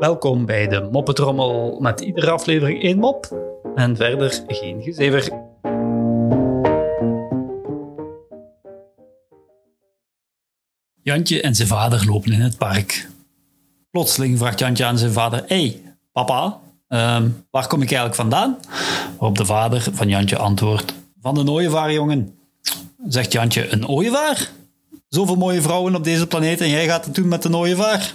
Welkom bij de Moppetrommel met iedere aflevering één mop en verder geen gezever. Jantje en zijn vader lopen in het park. Plotseling vraagt Jantje aan zijn vader: hey, papa, ehm, waar kom ik eigenlijk vandaan? Waarop de vader van Jantje antwoordt: Van de ooievaar, jongen. Zegt Jantje: Een ooievaar? Zoveel mooie vrouwen op deze planeet en jij gaat het doen met een ooievaar?